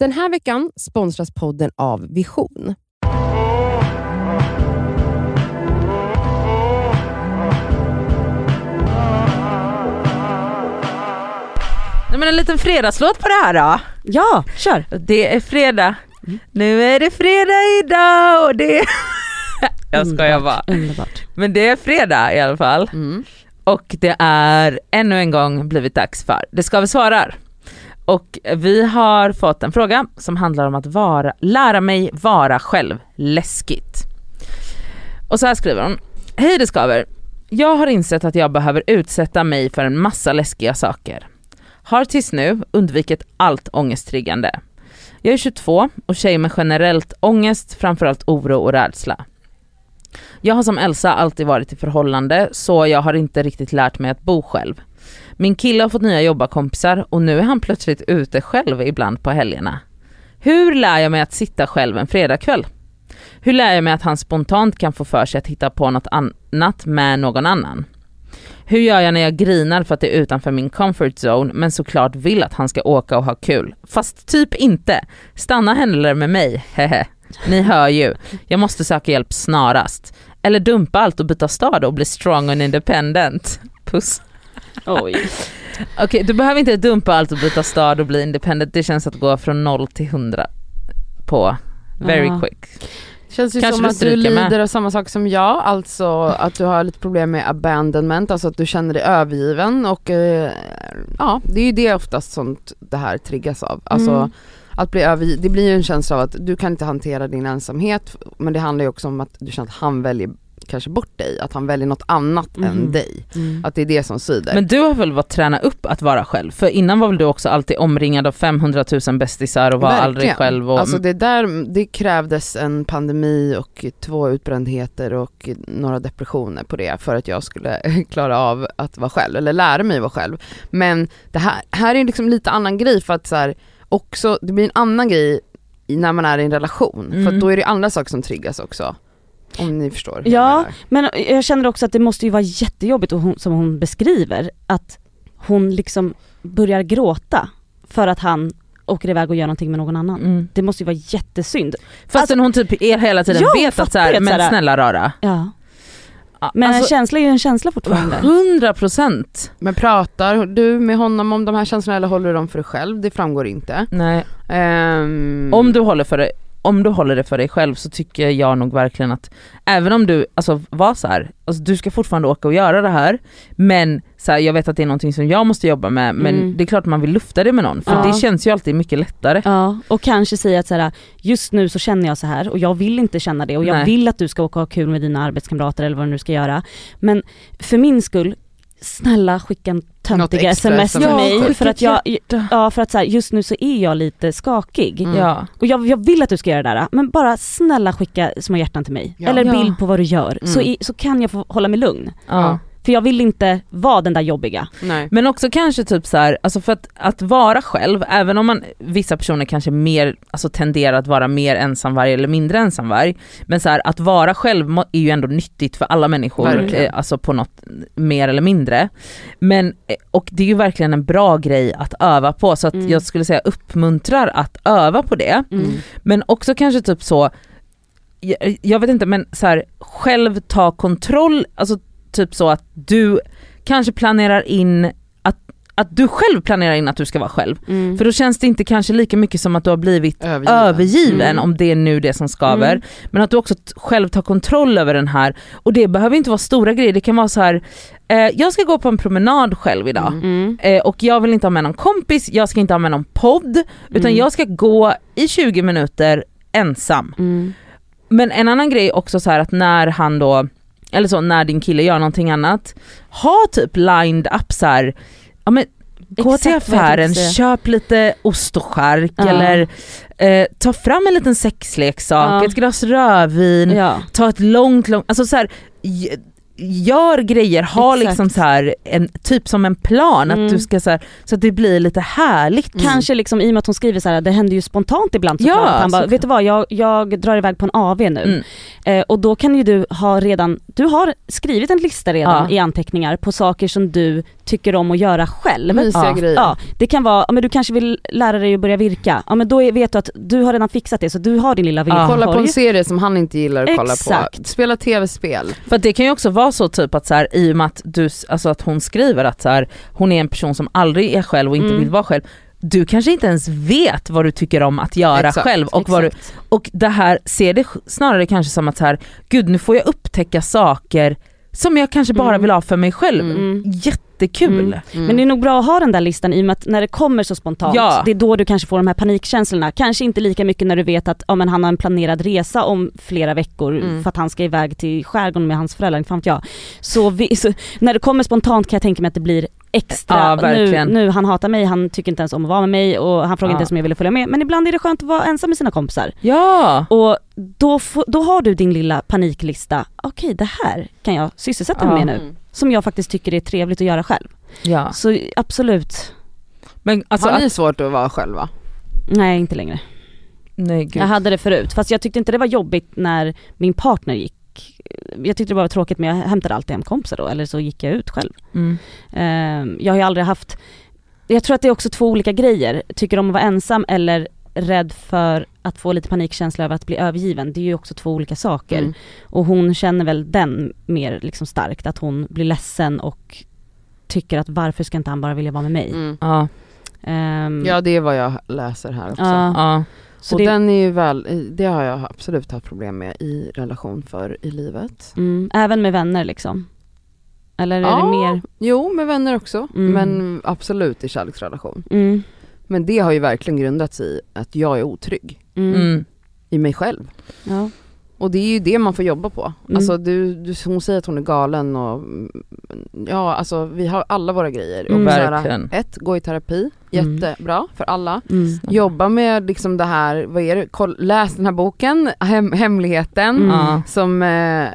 Den här veckan sponsras podden av Vision. Nej, men en liten fredagslåt på det här då. Ja, kör! Det är fredag. Nu är det fredag idag och det... Jag skojar bara. Underbart. Men det är fredag i alla fall. Mm. Och det är ännu en gång blivit dags för Det ska vi svarar. Och vi har fått en fråga som handlar om att vara, lära mig vara själv läskigt. Och så här skriver hon. Hej det skaver. Jag har insett att jag behöver utsätta mig för en massa läskiga saker. Har tills nu undvikit allt ångesttriggande. Jag är 22 och tjej med generellt ångest, framförallt oro och rädsla. Jag har som Elsa alltid varit i förhållande så jag har inte riktigt lärt mig att bo själv. Min kille har fått nya jobbarkompisar och nu är han plötsligt ute själv ibland på helgerna. Hur lär jag mig att sitta själv en fredagkväll? Hur lär jag mig att han spontant kan få för sig att hitta på något annat med någon annan? Hur gör jag när jag grinar för att det är utanför min comfort zone men såklart vill att han ska åka och ha kul? Fast typ inte. Stanna hellre med mig, hehe. Ni hör ju. Jag måste söka hjälp snarast. Eller dumpa allt och byta stad och bli strong and independent. Puss. Oj. Okej, du behöver inte dumpa allt och byta stad och bli independent. Det känns att gå från noll till hundra på very Ja. quick. Känns ju Kanske som att du stryker med. lider av samma sak som jag, alltså att du har lite problem med abandonment, alltså att du känner dig övergiven och eh, ja, det är ju det oftast sånt det här triggas av. Alltså Mm. Att bli övergiven, det blir ju en känsla av att du kan inte hantera din ensamhet, men det handlar ju också om att du känner att han väljer kanske bort dig, att han väljer något annat än Mhm. dig. Mm. Att det är det som svider. Men du har väl fått träna upp att vara själv? För innan var väl du också alltid omringad av 500 000 bästisar och var aldrig Verkligen. själv. Och, Alltså det där, det krävdes en pandemi och två utbrändheter och några depressioner på det för att jag skulle klara av att vara själv, eller lära mig vara själv. Men det här, här är liksom lite annan grej för att så här, också, det blir en annan grej när man är i en relation, för Mm. att då är det andra saker som triggas också. Om ni förstår. Ja. jag. Men jag känner också att det måste ju vara jättejobbigt och hon, som hon beskriver, att hon liksom börjar gråta för att han åker iväg och gör någonting med någon annan. mm. Det måste ju vara jättesynd. Fastän hon typ är hela tiden Ja, vet att så här, men snälla rara. Ja. Men en alltså, känsla är ju en känsla fortfarande. 100 procent. Men pratar du med honom om de här känslorna eller håller du dem för dig själv? Det framgår inte. Nej. Ehm, Om du håller för dig om du håller det för dig själv så tycker jag nog verkligen att även om du, alltså var så här, alltså du ska fortfarande åka och göra det här men så här, jag vet att det är någonting som jag måste jobba med men Mm. det är klart man vill lufta det med någon för Ja. det känns ju alltid mycket lättare. Ja, och kanske säga att så här, just nu så känner jag så här och jag vill inte känna det och jag Nej. vill att du ska åka och ha kul med dina arbetskamrater eller vad du nu ska göra. Men för min skull, snälla skicka en töntiga sms till mig för att jag, ja för att så här, just nu så är jag lite skakig. Mm. Ja. Och jag, jag vill att du ska göra det där, men bara snälla skicka små hjärtan till mig. Ja. Eller bild på vad du gör, så, Mm. i, så kan jag få hålla mig lugn. Ja. För jag vill inte vara den där jobbiga. Nej. Men också kanske typ så här, alltså för att, att vara själv, även om man, vissa personer kanske mer, alltså tenderar att vara mer ensamvarg eller mindre ensamvarg, men så här, att vara själv är ju ändå nyttigt för alla människor, Verkligen. eh, alltså på något mer eller mindre. Men, eh, och det är ju verkligen en bra grej att öva på, så att Mm. jag skulle säga uppmuntrar att öva på det. Mm. Men också kanske typ så, jag, jag vet inte men så här, själv ta kontroll, alltså typ så att du kanske planerar in att, att du själv planerar in att du ska vara själv. Mm. För då känns det inte kanske lika mycket som att du har blivit Övergiven. övergiven Mm. om det är nu det som skaver. Mm. Men att du också själv tar kontroll över den här, och det behöver inte vara stora grejer, det kan vara så här. Eh, jag ska gå på en promenad själv idag. Mm. Mm. Eh, och jag vill inte ha med någon kompis, jag ska inte ha med någon podd, utan Mm. jag ska gå i 20 minuter ensam. Men en annan grej också så här att när han då, eller så när din kille gör någonting annat, ha typ lined up så här, ja men gå till affären, köp lite ost och chark Ja. eller eh, ta fram en liten sexleksak, Ja. ett glas rödvin, Ja. ta ett långt, långt, alltså så här, gör grejer, ha Exakt. liksom så här en, typ som en plan, Mm. att du ska så, här, så att det blir lite härligt. Kanske liksom i och med att hon skriver så här, det händer ju spontant ibland Ja, såklart. att han bara, vet du vad jag, jag drar iväg på en AV nu. Mm. Eh, och då kan ju du ha redan, du har skrivit en lista redan Ja. i anteckningar på saker som du tycker om att göra själv. Mysiga Ja. grejer. Ja, det kan vara, men du kanske vill lära dig att börja virka. Ja men då är, vet du att du har redan fixat det så du har din lilla Ja. virkkorg. Kolla på en serie som han inte gillar att kolla på. Exakt. Spela tv-spel. För det kan ju också vara så typ att så här, i och med att, du, alltså att hon skriver att så här, hon är en person som aldrig är själv och inte Mm. vill vara själv. Du kanske inte ens vet vad du tycker om att göra Exakt, själv och, vad du, Exakt. och det här ser det snarare kanske som att så här, gud nu får jag upptäcka saker som jag kanske bara Mm. vill ha för mig själv. Mm. Jättekul. Mm. Men det är nog bra att ha den där listan i och med att när det kommer så spontant, Ja. det är då du kanske får de här panikkänslorna. Kanske inte lika mycket när du vet att ja, men han har en planerad resa om flera veckor Mm. för att han ska iväg till skärgården med hans föräldrar, inte fan jag. Så, vi, så när det kommer spontant kan jag tänka mig att det blir extra, Ja, nu, verkligen. nu han hatar mig, han tycker inte ens om att vara med mig och han frågar Ja. inte ens om jag ville följa med. Men ibland är det skönt att vara ensam med sina kompisar. Ja. Och då, då har du din lilla paniklista, okej det här kan jag sysselsätta mig Ja. med nu. Mm. Som jag faktiskt tycker är trevligt att göra själv. ja. Så absolut, Men alltså, Har att, ni svårt att vara själva? nej inte längre. nej gud. Jag hade det förut, fast jag tyckte inte det var jobbigt när min partner gick. Jag tyckte det bara var tråkigt men jag hämtade alltid hem kompisar då, eller så gick jag ut själv. Mm. Ehm, jag har ju aldrig haft, jag tror att det är också två olika grejer. Tycker om att vara ensam eller rädd för att få lite panikkänsla över att bli övergiven. Det är ju också två olika saker. Mm. Och hon känner väl den mer liksom starkt, att hon blir ledsen och tycker att varför ska inte han bara vilja vara med mig? Mm. Ja. Ehm, Ja det är vad jag läser här också. ja, Ja. Så och det, den är ju väl, det har jag absolut haft problem med i relation för i livet. mm, även med vänner liksom. Eller är Ja. det mer, Jo med vänner också, Mm. men absolut i kärleksrelation. mm, Men det har ju verkligen grundats i att jag är otrygg mm, Mm. i mig själv. ja. Och det är ju det man får jobba på. Mm. Alltså du, du, hon säger att hon är galen och ja alltså vi har alla våra grejer. Mm. Och här, Verkligen. ett, gå i terapi, Mm. jättebra för alla. Mm. Jobba med liksom det här, vad är det, Koll, läs den här boken, Hem, Hemligheten. Mm. Som eh,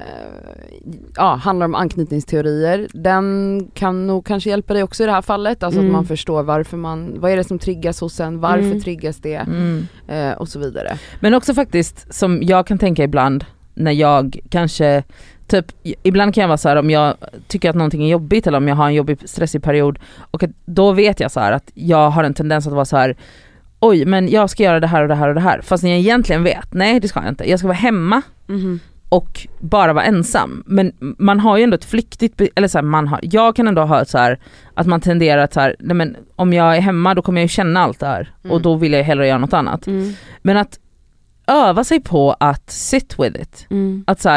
ja, handlar om anknytningsteorier. Den kan nog kanske hjälpa dig också i det här fallet. Alltså Mm. att man förstår varför man, vad är det som triggas hos en, varför Mm. triggas det Mm. eh, och så vidare. Men också faktiskt som jag kan tänka ibland när jag kanske, typ ibland kan jag vara så här om jag tycker att någonting är jobbigt eller om jag har en jobbig stressig period och att, då vet jag så här att jag har en tendens att vara så här oj men jag ska göra det här och det här och det här fast jag egentligen vet, nej det ska jag inte, jag ska vara hemma Mhm. och bara vara ensam. Men man har ju ändå ett flyktigt, eller så här, man har, jag kan ändå ha så här att man tenderar att så här, nej men om jag är hemma då kommer jag ju känna allt det här Mm. och då vill jag hellre göra något annat. Mm. Men att öva sig på att sit with it. Mm. Att så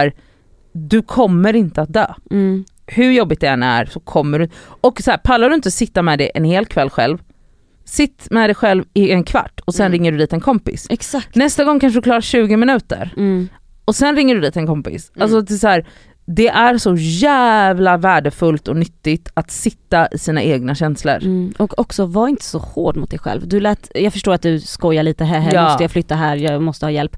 du kommer inte att dö. Mm. Hur jobbigt det än är så kommer du, och så här, pallar du inte sitta med det en hel kväll själv, sitt med dig själv i en kvart och sen Mm. ringer du dit en kompis. Exakt. Nästa gång kanske du klarar 20 minuter Mm. och sen ringer du dit en kompis. Mm. Alltså det är, så här, det är så jävla värdefullt och nyttigt att sitta i sina egna känslor. Mm. Och också, var inte så hård mot dig själv. Du lät, jag förstår att du skojar lite, här, här Ja. måste jag flytta här, jag måste ha hjälp.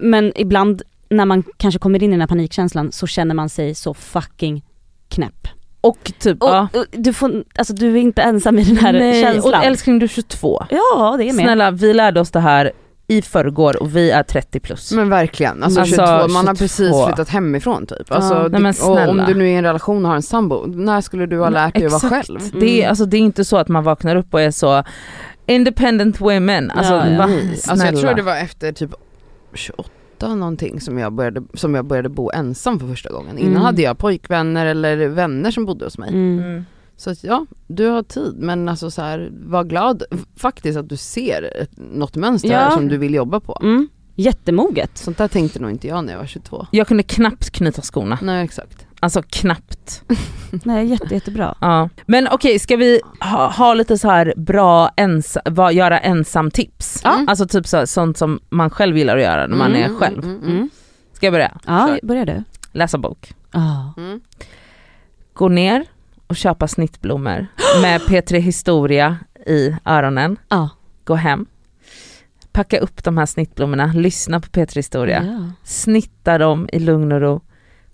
Men ibland när man kanske kommer in i den här panikkänslan så känner man sig så fucking knäpp. Och typ, Och, ja. och du, får, alltså, du är inte ensam i den här Nej, känslan. och älskling du är 22. ja det är med. Snälla vi lärde oss det här i förrgår och vi är 30 plus. Men verkligen, alltså, Alltså, 22, man har 22. precis flyttat hemifrån typ. Alltså, Ja, nej, men och om snälla. du nu är i en relation och har en sambo, när skulle du ha lärt dig att vara själv? Det, är, Mm. alltså, det är inte så att man vaknar upp och är så independent women. Alltså, Ja, ja. va? Nej, Alltså jag Snälla. tror det var efter typ 28 någonting som jag började, som jag började bo ensam för första gången. Innan Mm. hade jag pojkvänner eller vänner som bodde hos mig. Mm. Mm. Så att, ja, du har tid men alltså så här, var glad faktiskt att du ser ett, något mönster Ja. här som du vill jobba på. Mm. Jättemoget. Sånt där tänkte nog inte jag när jag var 22. Jag kunde knappt knyta skorna. Nej exakt. Alltså knappt. Nej jätte, jättebra. Ja. Men okej, ska vi ha, ha lite så här bra ens, vad, göra ensam tips? Ja. Alltså typ så, sånt som man själv gillar att göra när man är Mm, själv. Mm, mm, Mm. Ska jag börja? Ja, Kör. börjar du? Läsa bok. Mm. Gå ner och köpa snittblommor med P3 Historia i öronen. Ja. Gå hem. Packa upp de här snittblommorna, lyssna på P3 Historia. Ja. Snitta dem i lugn och ro.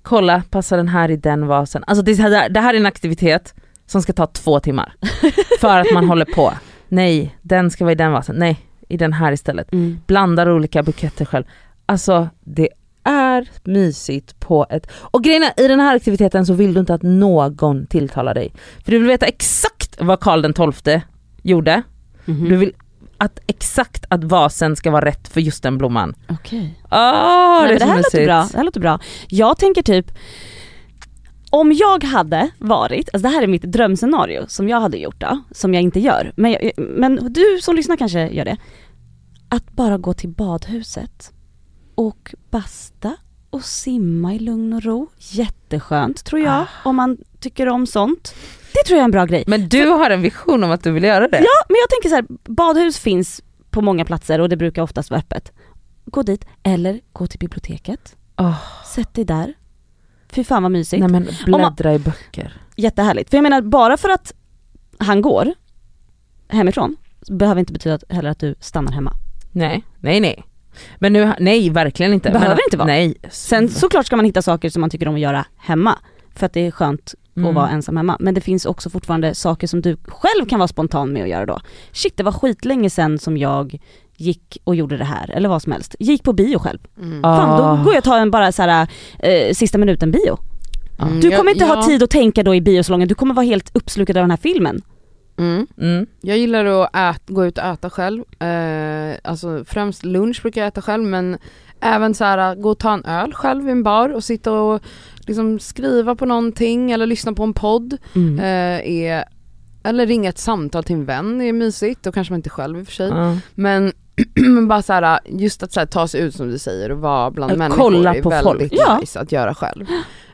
Kolla, passar den här i den vasen? Alltså det, här, det här är en aktivitet som ska ta två timmar. för att man håller på. Nej, den ska vara i den vasen. Nej, i den här istället. Mm. Blandar olika buketter själv. Alltså det är mysigt på ett... Och grejen är, i den här aktiviteten så vill du inte att någon tilltalar dig. För du vill veta exakt vad Karl den XII gjorde. Mhm. Du vill att exakt att vasen ska vara rätt för just den blomman. Okej. Åh, Nej, det det här låter bra, det här låter bra. Jag tänker typ, om jag hade varit, alltså det här är mitt drömscenario som jag hade gjort då, som jag inte gör, men, jag, men du som lyssnar kanske gör det. Att bara gå till badhuset och basta och simma i lugn och ro. Jätteskönt tror jag, Ah. om man tycker om sånt. Det tror jag är en bra grej. Men du har en vision om att du vill göra det? Ja, men jag tänker så här, badhus finns på många platser och det brukar oftast vara öppet. Gå dit, eller gå till biblioteket. Åh, Sätt dig där. Fy fan vad mysigt. nej men man- bläddra i böcker. Jättehärligt. För jag menar, bara för att han går hemifrån, behöver inte betyda heller att du stannar hemma. Nej, nej nej. Men nu, nej verkligen inte. Behöver men, inte vara. Nej. Sen såklart ska man hitta saker som man tycker om att göra hemma. För att det är skönt Mm. att vara ensam hemma. Men det finns också fortfarande saker som du själv kan vara spontan med att göra då. Shit, det var skitlänge sen som jag gick och gjorde det här, eller vad som helst. Gick på bio själv. Mm. Fan, Ah. då går jag och tar en bara så här, eh, sista minuten bio. Mm, Du kommer inte ha ja. tid att tänka då i biosalongen, du kommer vara helt uppslukad av den här filmen. Mm. Mm. Jag gillar att ät, gå ut och äta själv. Eh, alltså främst lunch brukar jag äta själv men även så här gå och ta en öl själv i en bar och sitta och liksom skriva på någonting eller lyssna på en podd. Mm. Eh, är, eller ringa ett samtal till en vän är mysigt, då kanske man inte själv i och för sig. Ja. Men, men bara så här, just att så här, ta sig ut som du säger och vara bland Att människor kolla är på väldigt folk. Ja. nice att göra själv.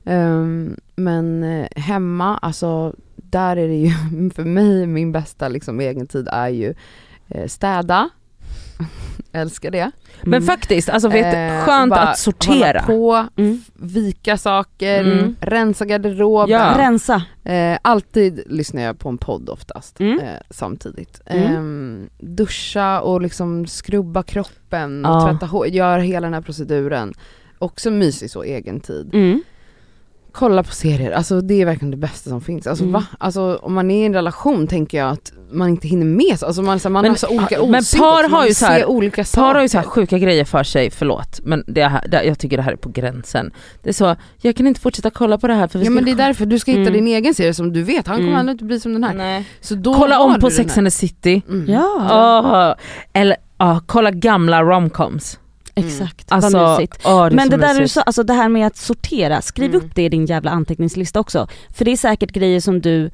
Ehm, men eh, hemma, alltså där är det ju, för mig min bästa liksom egentid är ju eh, städa, älskar det. Men Mm. faktiskt, alltså vet, Eh, skönt bara att sortera. På, Mm. vika saker, Mm. rensa garderoben. Ja. Rensa. Eh, alltid lyssnar jag på en podd oftast Mm. eh, samtidigt. Mm. Ehm, duscha och liksom skrubba kroppen och Ja. tvätta hår, gör hela den här proceduren. Också mysig så, egen tid. Kolla på serier, alltså det är verkligen det bästa som finns. Alltså Mm. va? Alltså om man är i en relation tänker jag att man inte hinner med så. Alltså man, så här, man Men- har så olika men osynk par också, har ju så här- olika saker. Par har ju så här sjuka grejer för sig, förlåt men det här, det, jag tycker det här är på gränsen. Det är så, jag kan inte fortsätta kolla på det här för vi Ja men det är därför du ska hitta Mm. din egen serie som du vet, han kommer Mm. ändå inte bli som den här. Nej. Så då Kolla om på Sex and the City. Mm. Ja, Åh, eller ja, kolla gamla romcoms. Exakt. Alltså, vad mysigt. åh, det Men det där du sa, alltså det här med att sortera, skriv Mm. upp det i din jävla anteckningslista också. För det är säkert grejer som du,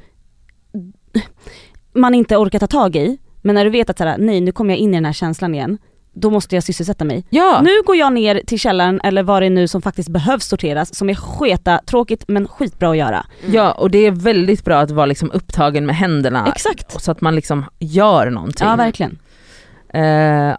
man inte orkar ta tag i, men när du vet att såhär, nej nu kommer jag in i den här känslan igen, då måste jag sysselsätta mig. Ja, Nu går jag ner till källaren eller vad det är nu som faktiskt behövs sorteras, som är sketa tråkigt men skitbra att göra. ja, och det är väldigt bra att vara liksom upptagen med händerna. Exakt. Så att man liksom gör någonting. Ja verkligen. Eh,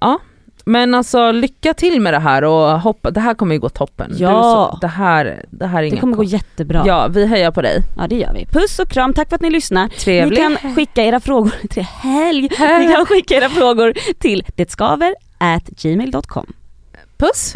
ja. Men alltså lycka till med det här och hoppa, det här kommer ju gå toppen. Ja. Så, det, här, det här är Det kommer gå jättebra. Ja, vi hejar på dig. ja det gör vi. Puss och kram, tack för att ni lyssnar. Trevlig. Ni kan skicka era frågor till. Helg. Ni kan skicka era frågor till detskaver at gmail.com. Puss!